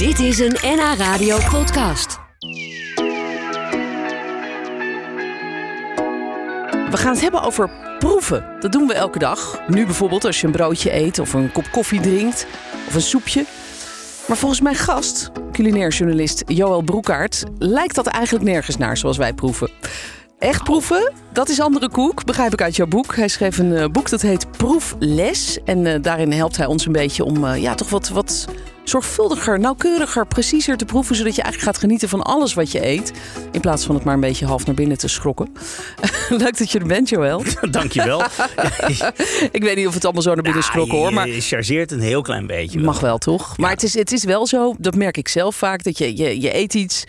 Dit is een NH Radio podcast. We gaan het hebben over proeven. Dat doen we elke dag. Nu bijvoorbeeld als je een broodje eet of een kop koffie drinkt of een soepje. Maar volgens mijn gast, culinair journalist Joël Broekaert, lijkt dat eigenlijk nergens naar zoals wij proeven. Echt proeven, dat is andere koek, begrijp ik uit jouw boek. Hij schreef een eh, boek dat heet Proefles. En eh, daarin helpt hij ons een beetje om eh, ja, toch wat, wat zorgvuldiger, nauwkeuriger, preciezer te proeven. Zodat je eigenlijk gaat genieten van alles wat je eet. In plaats van het maar een beetje half naar binnen te schrokken. Leuk dat je er bent, Joël. Dankjewel. ik weet niet of het allemaal zo naar binnen schrokken hoor. Maar Je chargeert een heel klein beetje. wel. mag wel toch? Maar het, is, het is wel zo, dat merk ik zelf vaak, dat je, je, je eet iets.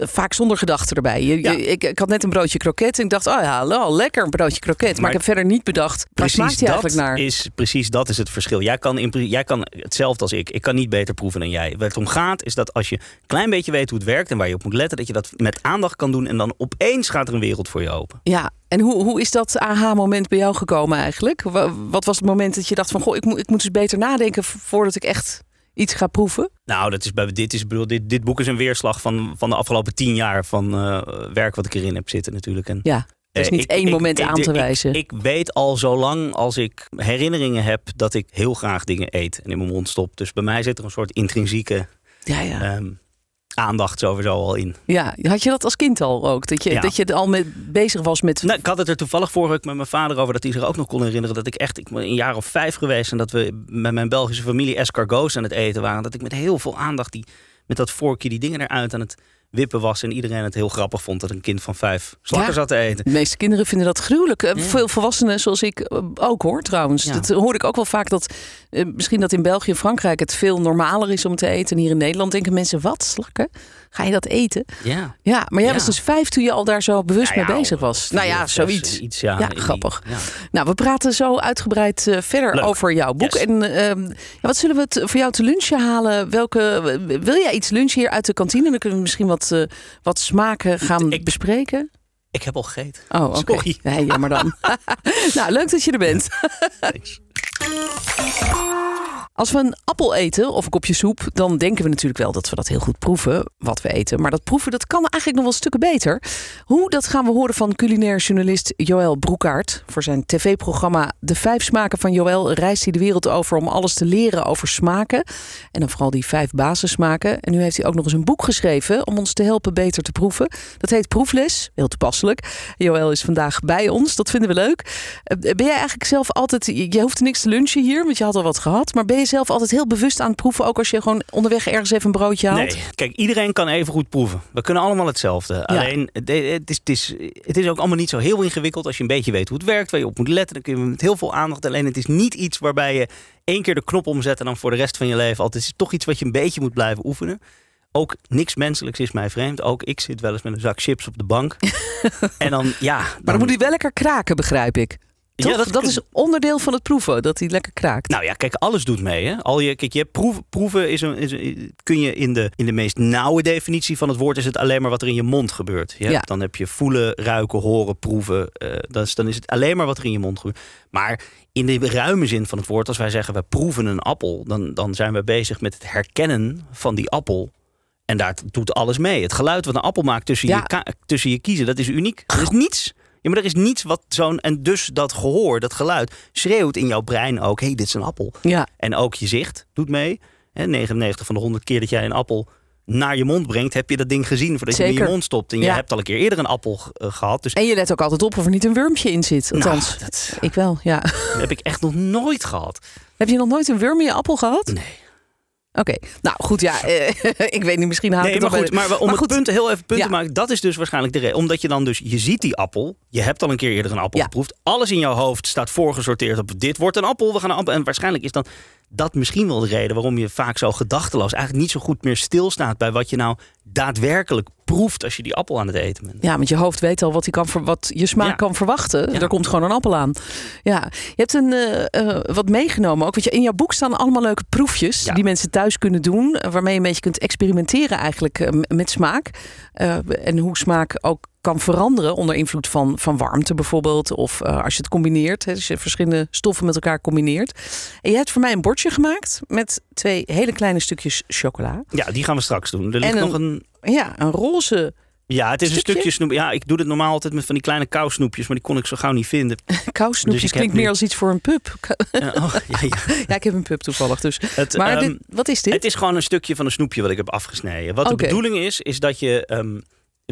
Vaak zonder gedachten erbij. Je, Ja. je- ik, ik had net een broodje kroket en ik dacht, oh ja, hallo, lekker een broodje kroket. Maar, Maar ik heb verder niet bedacht, waar Precies smaakt hij dat, eigenlijk naar? is, precies dat is het verschil. Jij kan, in, jij kan hetzelfde als ik. Ik kan niet beter proeven dan jij. Waar het om gaat is dat als je een klein beetje weet hoe het werkt... en waar je op moet letten, dat je dat met aandacht kan doen... en dan opeens gaat er een wereld voor je open. Ja, en hoe, hoe is dat aha-moment bij jou gekomen eigenlijk? Wa- Wat was het moment dat je dacht van, goh, ik moet, ik moet eens beter nadenken voordat ik echt iets ga proeven? Nou, dat is bij, dit, is, bedoel, dit, dit boek is een weerslag van, van de afgelopen tien jaar... van eh, werk wat ik erin heb zitten natuurlijk. En, Ja, er is Eh, niet ik- één ik- moment ik- aan te wijzen. Ik, weet al zo lang als ik herinneringen heb dat ik heel graag dingen eet en in mijn mond stop. Dus bij mij zit er een soort intrinsieke ja, ja. ehm, aandacht sowieso al in. ja, had je dat als kind al ook? Dat je, Ja. dat je er al met, bezig was met... Nou, ik had het er toevallig vorige week met mijn vader over dat hij zich ook nog kon herinneren dat ik echt ik ben een jaar of vijf geweest en dat we met mijn Belgische familie escargots aan het eten waren. Dat ik met heel veel aandacht die, met dat vorkje die dingen eruit aan het wippen was en iedereen het heel grappig vond dat een kind van vijf slakken Ja. zat te eten. De meeste kinderen vinden dat gruwelijk. Eh, Ja. Veel volwassenen, zoals ik eh, ook hoor trouwens. Ja. Dat hoor ik ook wel vaak dat eh, misschien dat in België en Frankrijk het veel normaler is om te eten. En hier in Nederland denken mensen: wat slakken? Ga je dat eten? Ja. Ja, maar jij Ja. was dus vijf toen je al daar zo bewust Nou ja, mee bezig was. Nou ja, zes, zoiets. Iets, ja, Ja, in die- grappig. ja. Nou, we praten zo uitgebreid verder Leuk. over jouw boek. Yes. En ehm, ja, wat zullen we het voor jou te lunchen halen? Welke, wil jij iets lunchen hier uit de kantine? Dan kunnen we misschien wat, eh, wat smaken gaan Ik- bespreken. Ik heb al gegeten. Oh, oké. Sorry. Nee, jammer dan. nou, leuk dat je er bent. Thanks. Als we een appel eten of een kopje soep, dan denken we natuurlijk wel dat we dat heel goed proeven, wat we eten. Maar dat proeven, dat kan eigenlijk nog wel stukken beter. Hoe, dat gaan we horen van culinair journalist Joël Broekaert. Voor zijn tv-programma De Vijf Smaken van Joël reist hij de wereld over om alles te leren over smaken. En dan vooral die vijf basissmaken. En nu heeft hij ook nog eens een boek geschreven om ons te helpen beter te proeven. Dat heet Proefles, heel toepasselijk. Joël is vandaag bij ons, dat vinden we leuk. Eh, Ben jij eigenlijk zelf altijd, je hoeft niks te lunchen hier, want je had al wat gehad. Maar ben zelf altijd heel bewust aan het proeven, ook als je gewoon onderweg ergens even een broodje haalt? Nee, kijk, iedereen kan even goed proeven. We kunnen allemaal hetzelfde. Alleen, het, is, het, is, het is ook allemaal niet zo heel ingewikkeld. Als je een beetje weet hoe het werkt, waar je op moet letten, dan kun je met heel veel aandacht. Alleen, het is niet iets waarbij je één keer de knop omzet en dan voor de rest van je leven altijd. Het is toch iets wat je een beetje moet blijven oefenen. Ook niks menselijks is mij vreemd. Ook ik zit wel eens met een zak chips op de bank. en dan, ja. Maar dan moet hij wel lekker kraken, begrijp ik. Toch? Ja, dat, dat is onderdeel van het proeven, dat hij lekker kraakt. Nou ja, kijk, alles doet mee. Hè? Al je, kijk, je proeven, proeven is een, is een- kun je in de, in de meest nauwe definitie van het woord is het alleen maar wat er in je mond gebeurt. Ja. Dan heb je voelen, ruiken, horen, proeven. dat is, dan is het alleen maar wat er in je mond gebeurt. Maar in de ruime zin van het woord, als wij zeggen we proeven een appel, dan, dan zijn we bezig met het herkennen van die appel. En daar doet alles mee. Het geluid wat een appel maakt tussen, Ja. je, tussen je kiezen, dat is uniek. Er is niets. Ja, maar er is niets wat zo'n. En dus dat gehoor, dat geluid, schreeuwt in jouw brein ook: hé, hey, dit is een appel. Ja, En ook je zicht doet mee. Hè, 99 van de 100 keer dat jij een appel naar je mond brengt, heb je dat ding gezien voordat je hem in Zeker. je mond stopt. En je hebt al een keer eerder een appel eh, gehad. Dus en je let ook altijd op of er niet een wurmpje in zit. Nou, Althans, dat ik wel, ja. heb ik echt nog nooit gehad. Heb je nog nooit een wurm in je appel gehad? Nee. Oké, nou goed, ja. eh, ik weet niet, misschien haal ik Nee, het maar goed, maar om Maar het goed. punt heel even punt Ja. te maken, dat is dus waarschijnlijk de reden. Omdat je dan dus, je ziet die appel, je hebt al een keer eerder een appel Ja. geproefd. Alles in jouw hoofd staat voorgesorteerd op dit wordt een appel, we gaan een appel. En waarschijnlijk is dan dat misschien wel de reden waarom je vaak zo gedachteloos eigenlijk niet zo goed meer stilstaat bij wat je nou daadwerkelijk proeft als je die appel aan het eten bent. Ja, want je hoofd weet al wat, hij kan ver- wat je smaak Ja. kan verwachten. Ja. Er komt gewoon een appel aan. Ja, je hebt een, eh, eh, wat meegenomen ook. Want je, in jouw boek staan allemaal leuke proefjes Ja. die mensen thuis kunnen doen. eh, Waarmee je een beetje kunt experimenteren eigenlijk met smaak. En hoe smaak ook kan veranderen onder invloed van, van warmte bijvoorbeeld. Of eh, als je het combineert, hè, als je verschillende stoffen met elkaar combineert. En jij hebt voor mij een bordje gemaakt met twee hele kleine stukjes chocola. Ja, die gaan we straks doen. Er ligt En nog een... Ja, een roze Ja, het is Stukje? een stukje snoep. Ja, ik doe dit normaal altijd met van die kleine kousnoepjes, maar die kon ik zo gauw niet vinden. kousnoepjes. Dus klinkt nu- meer als iets voor een pup. Ja, oh, ja, ja. ja, ik heb een pup toevallig. Dus. Het, Maar ehm, dit, wat is dit? Het is gewoon een stukje van een snoepje wat ik heb afgesneden. Wat de bedoeling is, is dat je ehm,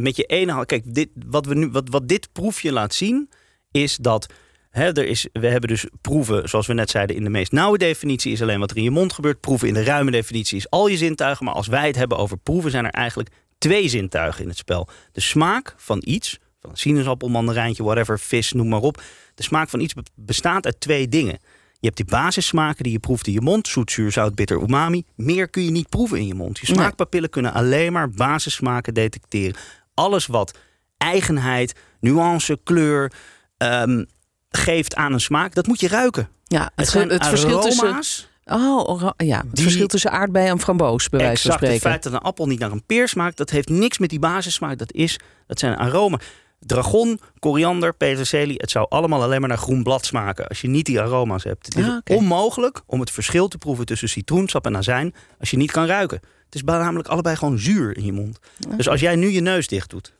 met je ene hand. Kijk, dit, wat, we nu, wat, wat dit proefje laat zien, is dat. Hè, er is, we hebben dus proeven, zoals we net zeiden, in de meest nauwe definitie is alleen wat er in je mond gebeurt. Proeven in de ruime definitie is al je zintuigen. Maar als wij het hebben over proeven, zijn er eigenlijk twee zintuigen in het spel. De smaak van iets, van een sinaasappel, mandarijntje, whatever, vis, noem maar op. De smaak van iets be- bestaat uit twee dingen. Je hebt die basissmaken die je proeft in je mond. Zoet, zuur, zout, bitter, umami. Meer kun je niet proeven in je mond. Je smaakpapillen kunnen alleen maar basissmaken detecteren. Alles wat eigenheid, nuance, kleur ehm, geeft aan een smaak, dat moet je ruiken. ja, Het, het, verschil tussen. Oh, ja, het Die- verschil tussen aardbei en framboos, bij wijze van Exact. Het spreken. feit dat een appel niet naar een peer smaakt, dat heeft niks met die basissmaak. Dat, is, dat zijn aromen. Dragon, koriander, peterselie, het zou allemaal alleen maar naar groen blad smaken als je niet die aroma's hebt. Het is Ah, onmogelijk om het verschil te proeven tussen citroensap en azijn als je niet kan ruiken. Het is namelijk allebei gewoon zuur in je mond. Dus als jij nu je neus dicht doet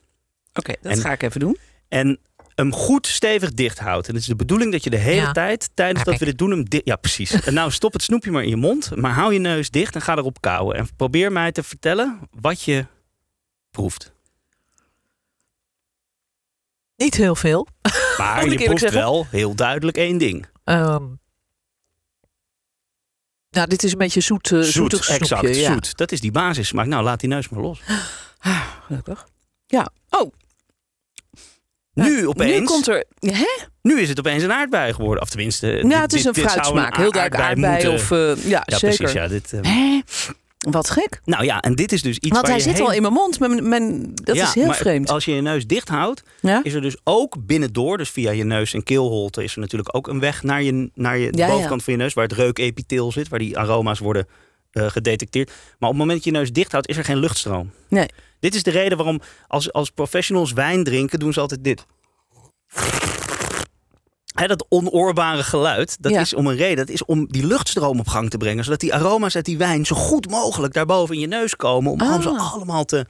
Oké, dat En- ga ik even doen. en hem goed stevig dicht houdt. En het is de bedoeling dat je de hele Ja. tijd, tijdens dat we dit doen, hem. Ja, precies. En nou, stop het snoepje maar in je mond. Maar hou je neus dicht en ga erop kauwen. En probeer mij te vertellen wat je proeft. Niet heel veel. Maar je proeft zeggen? wel heel duidelijk één ding. Ehm, Nou, dit is een beetje zoet, uh, zoetig snoepje. exact, ja. zoet. Dat is die basissmaak. Nou, laat die neus maar los. Ah, gelukkig. Ja. Oh, Nu opeens, nu komt er... Hè? nu is het opeens een aardbei geworden. Of tenminste, Ja, dit- het is een fruitsmaak. Heel duidelijk aardbei moeten- of... eh, ja, Ja, zeker. precies. Ja, dit, eh, Hè? Wat gek. Nou ja, en dit is dus iets Want hij zit heen- al in mijn mond. Dat Ja, is heel maar vreemd. Als je je neus dicht houdt, Ja? is er dus ook binnendoor, dus via je neus en keelholte, is er natuurlijk ook een weg naar je, naar je de Ja, bovenkant van je neus, waar het reukepitheel zit, waar die aroma's worden eh, gedetecteerd. Maar op het moment dat je je neus dicht houdt, is er geen luchtstroom. Nee. Dit is de reden waarom als, als professionals wijn drinken, doen ze altijd dit. Hè, dat onoorbare geluid, dat Ja. is om een reden. Dat is om die luchtstroom op gang te brengen. Zodat die aroma's uit die wijn zo goed mogelijk daarboven in je neus komen. Om, om ze Ah. allemaal te,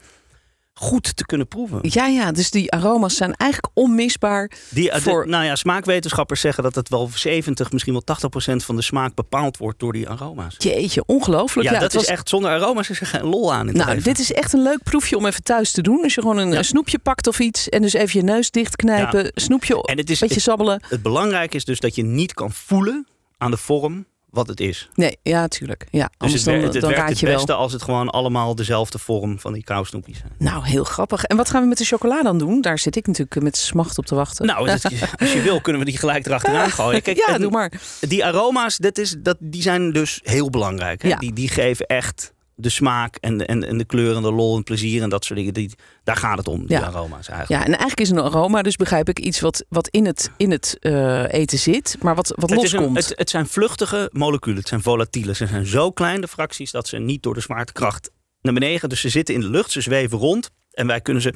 goed te kunnen proeven. Ja, ja, dus die aroma's zijn eigenlijk onmisbaar. Die, de- Voor- nou ja, smaakwetenschappers zeggen dat het wel 70, misschien wel 80 procent van de smaak bepaald wordt door die aroma's. Jeetje, ongelooflijk. Ja, Ja, dat is was- echt, zonder aroma's is er geen lol aan in Nou, leven. dit is echt een leuk proefje om even thuis te doen. Als je gewoon een, Ja. een snoepje pakt of iets en dus even je neus dichtknijpen, snoepje, En het is, beetje het, sabbelen. het belangrijke is dus dat je niet kan voelen aan de vorm wat het is. Nee, ja, tuurlijk. Ja, Dus het, wer- dan, het, dan werkt het wel. beste als het gewoon allemaal dezelfde vorm van die kousnoepjes zijn. Nou, heel grappig. En wat gaan we met de chocola dan doen? Daar zit ik natuurlijk met smacht op te wachten. Nou, als je wil kunnen we die gelijk erachteraan gooien. Kijk, ja, en doe maar. die aroma's, dat is, dat, die zijn dus heel belangrijk. Hè? Ja. Die, die geven echt de smaak en, de- en, en de kleur en de lol en plezier en dat soort dingen. Die, daar gaat het om, die Ja. aroma's eigenlijk. Ja, en eigenlijk is een aroma, dus begrijp ik, iets wat, wat in het, in het eh, eten zit, maar wat, wat Het, is een- loskomt. het, het zijn vluchtige moleculen, het zijn volatielen. Ze zijn zo klein, de fracties, dat ze niet door de zwaartekracht naar beneden gaan. Dus ze zitten in de lucht, ze zweven rond en wij kunnen ze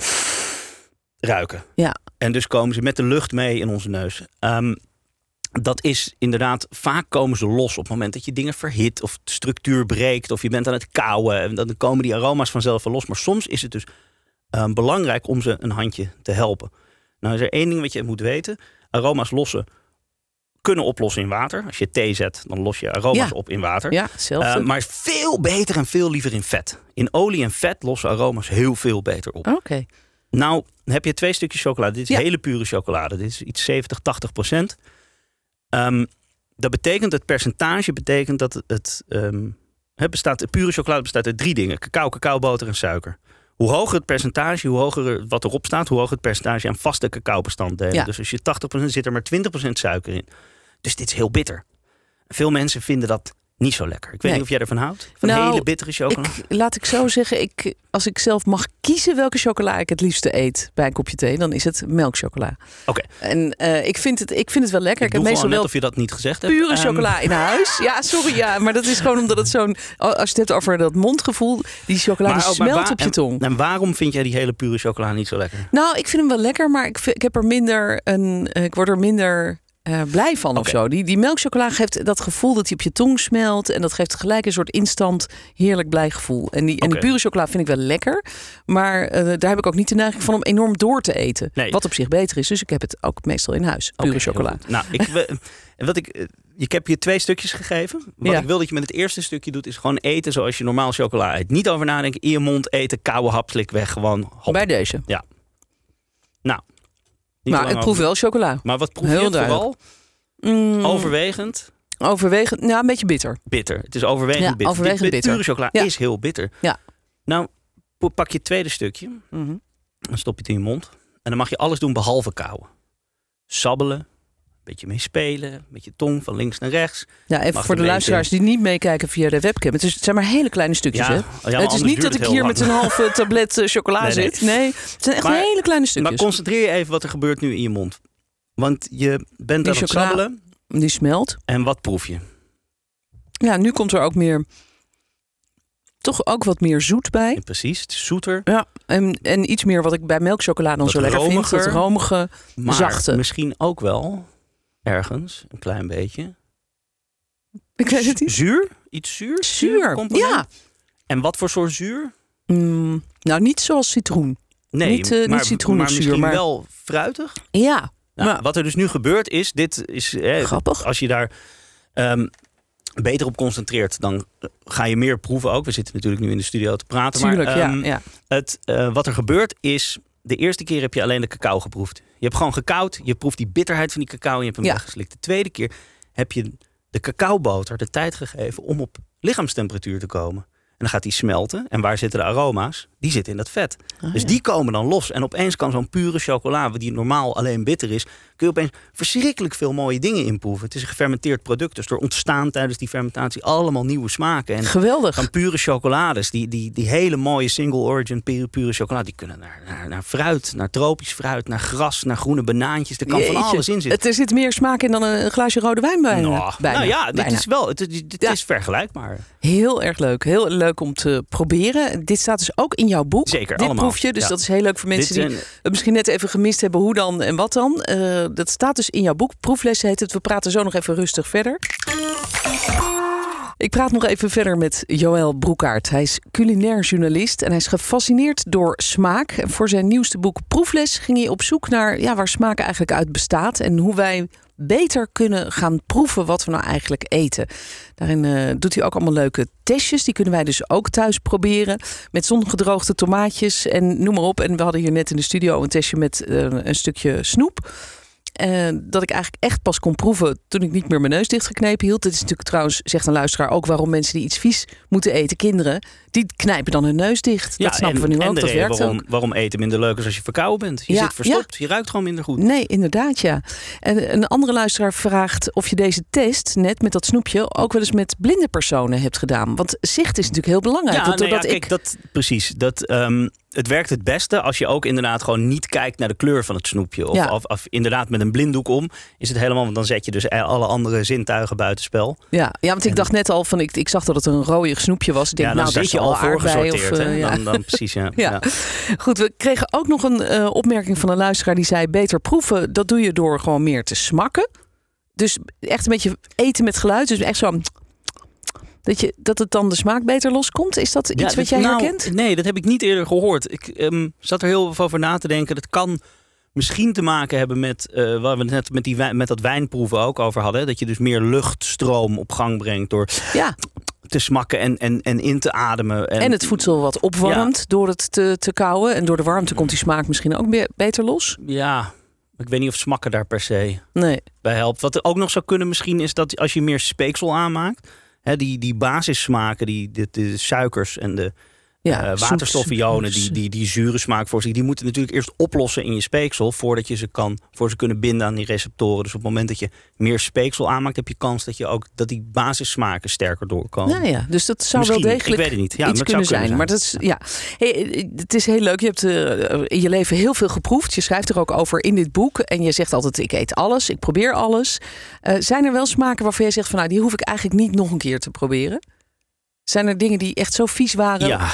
ruiken. Ja. En dus komen ze met de lucht mee in onze neus. Ehm, dat is inderdaad, vaak komen ze los op het moment dat je dingen verhit of de structuur breekt of je bent aan het kauwen. En dan komen die aroma's vanzelf wel los. Maar soms is het dus ehm, belangrijk om ze een handje te helpen. Nou is er één ding wat je moet weten. Aroma's lossen kunnen oplossen in water. Als je thee zet, dan los je aroma's Ja. op in water. ja. Eh, maar veel beter en veel liever in vet. In olie en vet lossen aroma's heel veel beter op. Oké. Nou, heb je twee stukjes chocolade. Dit is Ja. hele pure chocolade. Dit is iets 70, 80 procent. Ehm, dat betekent, het percentage betekent dat het, ehm, het bestaat, pure chocolade bestaat uit drie dingen. Cacao, cacaoboter en suiker. Hoe hoger het percentage, hoe hoger er- wat erop staat, hoe hoger het percentage aan vaste cacaobestanddelen. Ja. Dus als je 80% zit er maar 20% suiker in. Dus dit is heel bitter. Veel mensen vinden dat Niet zo lekker. Ik weet Nee. niet of jij ervan houdt. Van Nou, hele bittere chocola. Ik, laat ik zo zeggen, ik, als ik zelf mag kiezen welke chocola ik het liefste eet bij een kopje thee, dan is het melkchocola. Oké. En eh, ik, vind het, ik vind het wel lekker. Ik Ik, heb meestal net wel of je dat niet gezegd hebt. pure Ehm, chocola in huis. Ja, sorry, ja, maar dat is gewoon omdat het zo'n. Als je het hebt over dat mondgevoel, die chocola die maar smelt waar- op je tong. En waarom vind jij die hele pure chocola niet zo lekker? Nou, ik vind hem wel lekker, maar ik, vind- ik heb er minder een. Ik word er minder. Eh, blij van of zo. Die, die melkchocola geeft dat gevoel dat hij op je tong smelt. En dat geeft gelijk een soort instant heerlijk blij gevoel. En die, en die pure chocola vind ik wel lekker. Maar eh, daar heb ik ook niet de neiging van om enorm door te eten. Nee. Wat op zich beter is. Dus ik heb het ook meestal in huis. Pure heel chocola. Nou, ik, wat ik, eh, ik heb je twee stukjes gegeven. Wat Ja. ik wil dat je met het eerste stukje doet, is gewoon eten zoals je normaal chocola eet. Niet over nadenken, in je mond eten, koude hapslik weg, gewoon hop. Bij deze. Niet maar ik proef over- wel chocola. Maar wat proef Heel je duidelijk. vooral? Mm, Overwegend overwegend. Ja, een beetje bitter. bitter. Het is overwegend Ja, bitter. overwegend Dit- bitter. Pure chocola Ja. is heel bitter. Ja. Nou, pak je het tweede stukje, Mhm. dan stop je het in je mond. En dan mag je alles doen behalve kauwen. Sabbelen, beetje mee spelen, met je tong van links naar rechts. Ja, even Mag voor de luisteraars die niet meekijken via de webcam. Het, is, het zijn maar hele kleine stukjes, hè? ja, maar het is niet dat het ik hier lang. met een halve tablet eh, chocola Nee, nee. zit. Nee, het zijn echt Maar- hele kleine Maar stukjes. concentreer je even wat er gebeurt nu in je mond. Want je bent Die aan het sabbelen. Die smelt. En wat proef je? Ja, nu komt er ook meer... Toch ook wat meer zoet bij. Ja, precies, het is zoeter. Ja, en, en iets meer wat ik bij melkchocola dan Wat zo lekker vind. Dat romige. Maar Zachte. misschien ook wel ergens een klein beetje. Ik weet het niet. Zuur? Iets zuur? Zuur. component? Ja. En wat voor soort zuur? Mm, nou, niet zoals citroen. Nee, Niet, niet maar, maar wel fruitig. Ja, Nou, Maar- Wat er dus nu gebeurt is, dit is... eh, grappig. Als je daar ehm, beter op concentreert, dan ga je meer proeven ook. We zitten natuurlijk nu in de studio te praten. Tuurlijk, maar, ehm, ja, ja. Het, eh, wat er gebeurt is, de eerste keer heb je alleen de cacao geproefd. Je hebt gewoon gekoud, je proeft die bitterheid van die cacao en je hebt hem Ja. weggeslikt. De tweede keer heb je de cacaoboter de tijd gegeven om op lichaamstemperatuur te komen. En dan gaat die smelten. En waar zitten de aroma's? Die zitten in dat vet. Ah, dus ja. die komen dan los. En opeens kan zo'n pure chocola, die normaal alleen bitter is, kun je opeens verschrikkelijk veel mooie dingen inproeven. Het is een gefermenteerd product. Dus er ontstaan tijdens die fermentatie allemaal nieuwe smaken. En Geweldig. van pure chocolades, die, die, die hele mooie single origin pure, pure chocolade, die kunnen naar, naar, naar fruit, naar tropisch fruit, naar gras, naar groene banaantjes. Er kan van alles in zitten. Het, er zit meer smaak in dan een glaasje rode wijn bijna. nou, nou ja, dit Bijna. is wel, het, is- dit is vergelijkbaar. Heel erg leuk. Heel leuk om te proberen. Dit staat dus ook in jouw boek. Zeker, Dit allemaal. proefje. Dus Ja. dat is heel leuk voor mensen Dit die zijn- het misschien net even gemist hebben. Hoe dan en wat dan. Eh, dat staat dus in jouw boek. Proefles heet het. We praten zo nog even rustig verder. Ik praat nog even verder met Joël Broekaert. Hij is culinair journalist en hij is gefascineerd door smaak. En voor zijn nieuwste boek Proefles ging hij op zoek naar ja, waar smaak eigenlijk uit bestaat. En hoe wij beter kunnen gaan proeven wat we nou eigenlijk eten. Daarin eh, doet hij ook allemaal leuke testjes. Die kunnen wij dus ook thuis proberen. Met zongedroogde tomaatjes en noem maar op. En we hadden hier net in de studio een testje met eh, een stukje snoep. Eh, dat ik eigenlijk echt pas kon proeven toen ik niet meer mijn neus dichtgeknepen hield. Dit is natuurlijk trouwens, zegt een luisteraar, ook waarom mensen die iets vies moeten eten, kinderen, die knijpen dan hun neus dicht. dat snappen en, we nu en ook, de dat reden werkt waarom, ook. waarom eten minder leuk is als je verkouden bent. Je Ja, zit verstopt, je ruikt gewoon minder goed. Nee, inderdaad, ja. En een andere luisteraar vraagt of je deze test, net met dat snoepje, ook wel eens met blinde personen hebt gedaan. Want zicht is natuurlijk heel belangrijk. Ja, Want nee, ja, kijk, ik... dat, precies. Dat, ehm, het werkt het beste als je ook inderdaad gewoon niet kijkt naar de kleur van het snoepje. Of, Ja. of, of inderdaad met een blinddoek om. Is het helemaal, want dan zet je dus alle andere zintuigen buitenspel. Ja, ja, want ik dacht net al van, ik, ik zag dat het een rooiig snoepje was. Ik denk, ja, dan nou, daar zit je al voorgesorteerd. of, eh, ja. dan, dan precies, ja. Ja. ja. Goed, we kregen ook nog een eh, opmerking van een luisteraar die zei: beter proeven, dat doe je door gewoon meer te smakken. Dus echt een beetje eten met geluid. Dus echt zo. Dat, je, dat het dan de smaak beter loskomt. Is dat iets Ja, wat jij nou, herkent? Nee, dat heb ik niet eerder gehoord. Ik ehm, zat er heel veel over na te denken. Dat kan misschien te maken hebben met eh, waar we net met, die met dat wijnproeven ook over hadden. Dat je dus meer luchtstroom op gang brengt door Ja, te smakken en, en, en in te ademen. En, en het voedsel wat opwarmt door het te, te kauwen. En door de warmte komt die smaak misschien ook be- beter los. Ja, ik weet niet of smakken daar per se Nee. bij helpt. Wat er ook nog zou kunnen misschien is dat als je meer speeksel aanmaakt. Hè, die, die basissmaken, die, de, de suikers en de, Ja, Eh, waterstofionen die, die, die zure smaak voor zich, die moeten natuurlijk eerst oplossen in je speeksel voordat je ze kan, voor ze kunnen binden aan die receptoren. Dus op het moment dat je meer speeksel aanmaakt, heb je kans dat je ook dat die basissmaken sterker doorkomen. Nou ja, dus dat zou Misschien, wel ik degelijk weet het niet. Ja, iets het kunnen zou zijn. kunnen Maar dat is, ja. Hey, het is heel leuk. Je hebt eh, in je leven heel veel geproefd. Je schrijft er ook over in dit boek. En je zegt altijd, ik eet alles, ik probeer alles. Eh, zijn er wel smaken waarvan jij zegt, van, nou, die hoef ik eigenlijk niet nog een keer te proberen? Zijn er dingen die echt zo vies waren? Ja.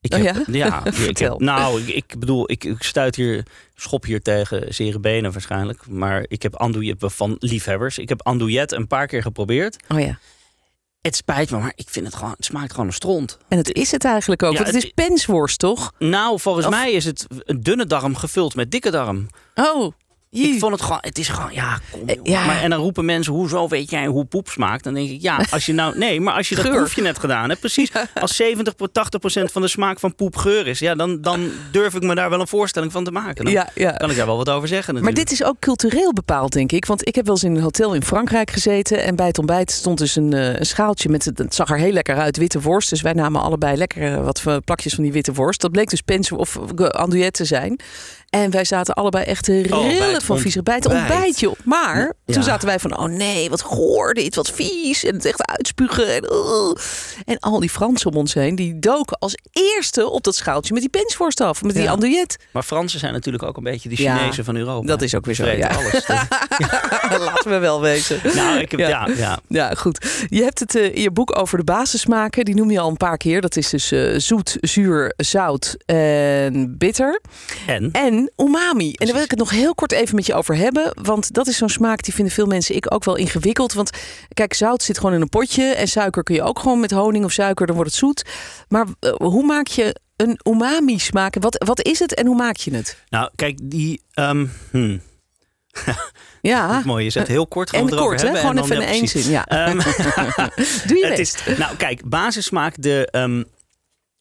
Ik Oh heb, ja? ja, ik heb, nou, ik, ik bedoel, ik, ik stuit hier, schop hier tegen zere benen waarschijnlijk. Maar ik heb andouillet van liefhebbers. Ik heb andouillet een paar keer geprobeerd. Oh ja. Het spijt me, maar ik vind het gewoon, het smaakt gewoon een stront. En het is het eigenlijk ook. Ja, want het is pensworst, toch? Nou, volgens Of- mij is het een dunne darm gevuld met dikke darm. Oh, Ik vond het gewoon, het is gewoon, ja, kom, Eh, ja. Maar, en dan roepen mensen, hoezo weet jij hoe poep smaakt? Dan denk ik, ja, als je nou, nee, maar als je dat proefje net gedaan hebt, precies. Als 70, 80 procent van de smaak van poep geur is, ja, dan, dan durf ik me daar wel een voorstelling van te maken. Dan ja, ja. kan ik daar wel wat over zeggen Maar natuurlijk. dit is ook cultureel bepaald, denk ik. Want ik heb wel eens in een hotel in Frankrijk gezeten. En bij het ontbijt stond dus een, eh, een schaaltje met... Het, zag er heel lekker uit, witte worst. Dus wij namen allebei lekker wat plakjes van die witte worst. Dat bleek dus pens of andouillet te zijn. En wij zaten allebei echt te rillen van vies bij het ontbijt. ontbijtje. Maar Ja. toen zaten wij van, oh nee, wat goor dit, wat vies. En het echt uitspugen. En, uh. en al die Fransen om ons heen, die doken als eerste op dat schaaltje met die pensworst af. Met die Ja. andouillet. Maar Fransen zijn natuurlijk ook een beetje de Ja, Chinezen van Europa. dat is ook weer zo, ja. alles. Laten we wel wezen. nou, ik heb, Ja. ja. Ja, goed. Je hebt het eh, in je boek over de basissmaken. Die noem je al een paar keer. Dat is dus eh, zoet, zuur, zout en bitter. En? En umami. En daar wil ik het nog heel kort even met je over hebben. Want dat is zo'n smaak die vinden veel mensen, ik ook wel ingewikkeld. Want kijk, zout zit gewoon in een potje. En suiker kun je ook gewoon met honing of suiker, dan wordt het zoet. Maar eh, hoe maak je een umami smaak? Wat, wat is het en hoe maak je het? Nou, kijk, die... ehm, hmm, Ja, mooi, je zet heel kort. Gaan en erover kort hè? Gewoon en dan- even in één zin. Ja. Ehm, Doe je het best. is, nou, kijk, basissmaak, de ehm,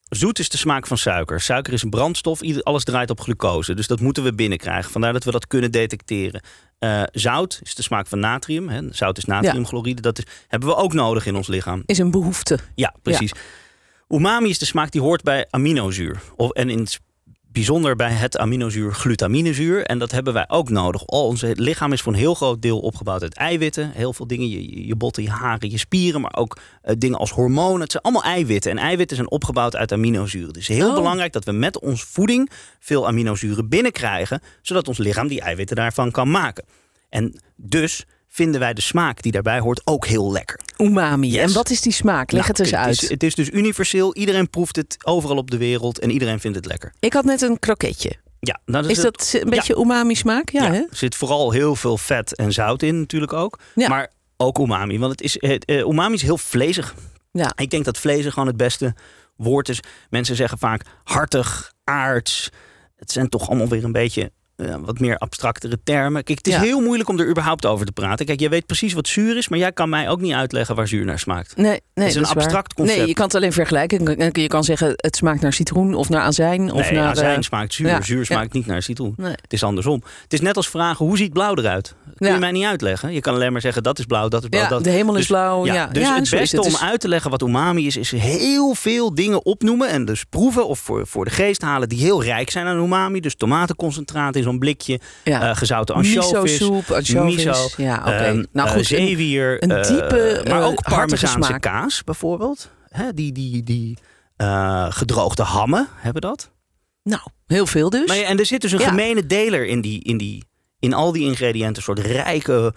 zoet is de smaak van suiker. Suiker is een brandstof, alles draait op glucose. Dus dat moeten we binnenkrijgen. Vandaar dat we dat kunnen detecteren. Eh, zout is de smaak van natrium. Hè. Zout is natriumchloride. Dat is, hebben we ook nodig in ons lichaam. Is een behoefte. Ja, precies. Umami is de smaak die hoort bij aminozuur. Of, en in het bijzonder bij het aminozuur glutaminezuur. En dat hebben wij ook nodig. Al ons lichaam is voor een heel groot deel opgebouwd uit eiwitten. Heel veel dingen, je, je botten, je haren, je spieren. Maar ook eh, dingen als hormonen. Het zijn allemaal eiwitten. En eiwitten zijn opgebouwd uit aminozuren. Dus heel Oh. belangrijk dat we met onze voeding veel aminozuren binnenkrijgen. Zodat ons lichaam die eiwitten daarvan kan maken. En dus vinden wij de smaak die daarbij hoort ook heel lekker. Umami. Yes. En wat is die smaak? Leg Nou, het eens het uit. Is, het is dus universeel. Iedereen proeft het overal op de wereld en iedereen vindt het lekker. Ik had net een kroketje. Ja, nou, dat Is dat een beetje umami smaak? Ja, ja, hè? er zit vooral heel veel vet en zout in natuurlijk ook. Ja. Maar ook umami. Want het is, het, eh, umami is heel vlezig. Ja. Ik denk dat vlezig gewoon het beste woord is. Mensen zeggen vaak hartig, aards. Het zijn toch allemaal weer een beetje eh, wat meer abstractere termen. Kijk, het is Ja. heel moeilijk om er überhaupt over te praten. Kijk, jij weet precies wat zuur is, maar jij kan mij ook niet uitleggen waar zuur naar smaakt. Nee, nee, is een waar. abstract concept. Nee, je kan het alleen vergelijken. Je kan zeggen het smaakt naar citroen of naar azijn. Of nee, naar, azijn eh, smaakt zuur. ja, Zuur ja. smaakt niet naar citroen. Nee. Het is andersom. Het is net als vragen, hoe ziet blauw eruit? Kun je mij niet uitleggen? Je kan alleen maar zeggen, dat is blauw, dat is blauw. Dat. de hemel is Dus- blauw. Ja, Ja, dus het beste het. om uit te leggen wat umami is, is heel veel dingen opnoemen en dus proeven of voor, voor de geest halen die heel rijk zijn aan umami. Dus tomatenconcentraat zo'n blikje, ja. eh, gezouten anchovies, Miso-soep, anchovies. miso, Ja, oké. ehm, nou eh, goed, een- zeewier, een eh, diepe, maar ook parmezaanse kaas bijvoorbeeld. Hè, die die, die gedroogde hammen hebben dat. nou, heel veel dus. Maar ja, en er zit dus een Ja. gemene deler in, die, in, die, in al die ingrediënten. Een soort rijke,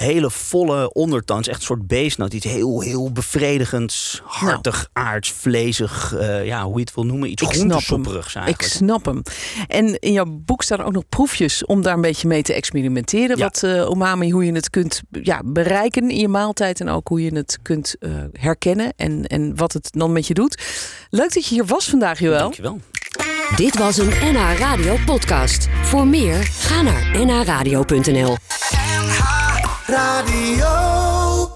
hele volle ondertoons. Echt een soort beestnoot. Iets heel, heel bevredigends, hartig, aards, vlezig. eh, ja, hoe je het wil noemen. Iets Ik groentesopperigs Ik eigenlijk. snap hem. En in jouw boek staan ook nog proefjes om daar een beetje mee te experimenteren. Ja. Wat eh umami, hoe je het kunt ja, bereiken in je maaltijd. En ook hoe je het kunt eh, herkennen en, en wat het dan met je doet. Leuk dat je hier was vandaag, Joël. Dankjewel. Dit was een NH Radio podcast. Voor meer, ga naar nhradio.nl. Radio.